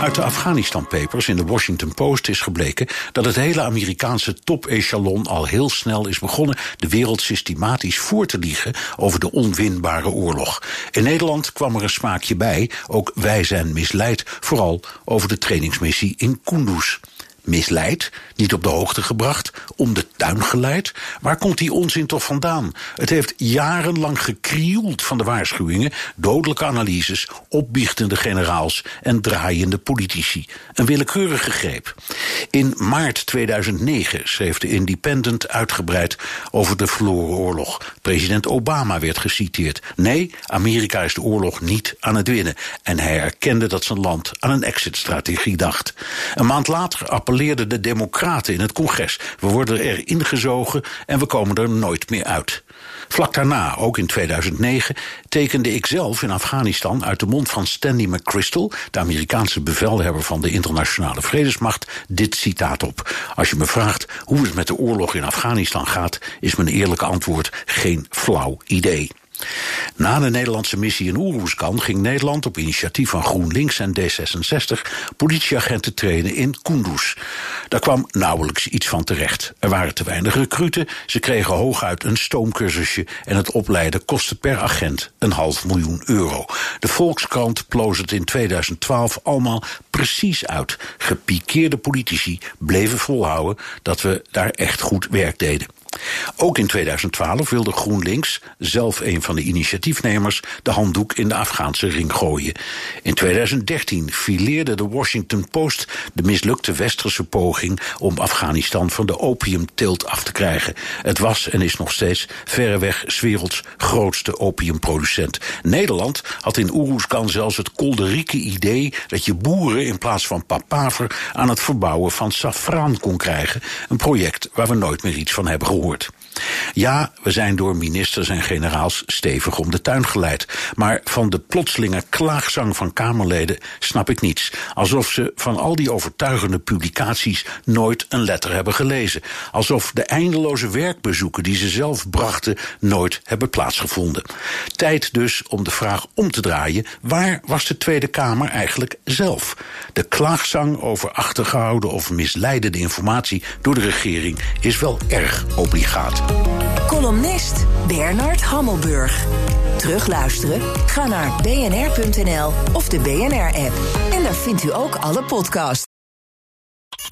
Uit de Afghanistan Papers in de Washington Post is gebleken dat het hele Amerikaanse top-echelon al heel snel is begonnen de wereld systematisch voor te liegen over de onwinbare oorlog. In Nederland kwam er een smaakje bij, ook wij zijn misleid, vooral over de trainingsmissie in Kunduz misleid, niet op de hoogte gebracht, om de tuin geleid. Waar komt die onzin toch vandaan? Het heeft jarenlang gekrioeld van de waarschuwingen, dodelijke analyses, opbiechtende generaals en draaiende politici. Een willekeurige greep. In maart 2009 schreef de Independent uitgebreid over de verloren oorlog. President Obama werd geciteerd. Nee, Amerika is de oorlog niet aan het winnen. En hij erkende dat zijn land aan een exit-strategie dacht. Een maand later appelleerde appelleerden de Democraten in het congres. We worden er ingezogen en we komen er nooit meer uit. Vlak daarna, ook in 2009, tekende ik zelf in Afghanistan uit de mond van Stanley McChrystal, de Amerikaanse bevelhebber van de internationale vredesmacht, dit citaat op. Als je me vraagt hoe het met de oorlog in Afghanistan gaat, is mijn eerlijke antwoord geen flauw idee. Na de Nederlandse missie in Oeroeskan ging Nederland op initiatief van GroenLinks en D66 politieagenten trainen in Kunduz. Daar kwam nauwelijks iets van terecht. Er waren te weinig recruten, ze kregen hooguit een stoomcursusje en het opleiden kostte per agent een half miljoen euro. De Volkskrant ploos het in 2012 allemaal precies uit. Gepikeerde politici bleven volhouden dat we daar echt goed werk deden. Ook in 2012 wilde GroenLinks, zelf een van de initiatiefnemers, de handdoek in de Afghaanse ring gooien. In 2013 fileerde de Washington Post de mislukte westerse poging om Afghanistan van de opiumteelt af te krijgen. Het was en is nog steeds verreweg werelds grootste opiumproducent. Nederland had in Oeroeskan zelfs het kolderieke idee dat je boeren in plaats van papaver aan het verbouwen van safraan kon krijgen. Een project waar we nooit meer iets van hebben gehoord. Ja, we zijn door ministers en generaals stevig om de tuin geleid. Maar van de plotselinge klaagzang van Kamerleden snap ik niets. Alsof ze van al die overtuigende publicaties nooit een letter hebben gelezen. Alsof de eindeloze werkbezoeken die ze zelf brachten nooit hebben plaatsgevonden. Tijd dus om de vraag om te draaien: waar was de Tweede Kamer eigenlijk zelf? De klaagzang over achtergehouden of misleidende informatie door de regering is wel erg obligaat Columnist Bernard Hammelburg. Terugluisteren? Ga naar bnr.nl of de BNR-app. En daar vindt u ook alle podcasts.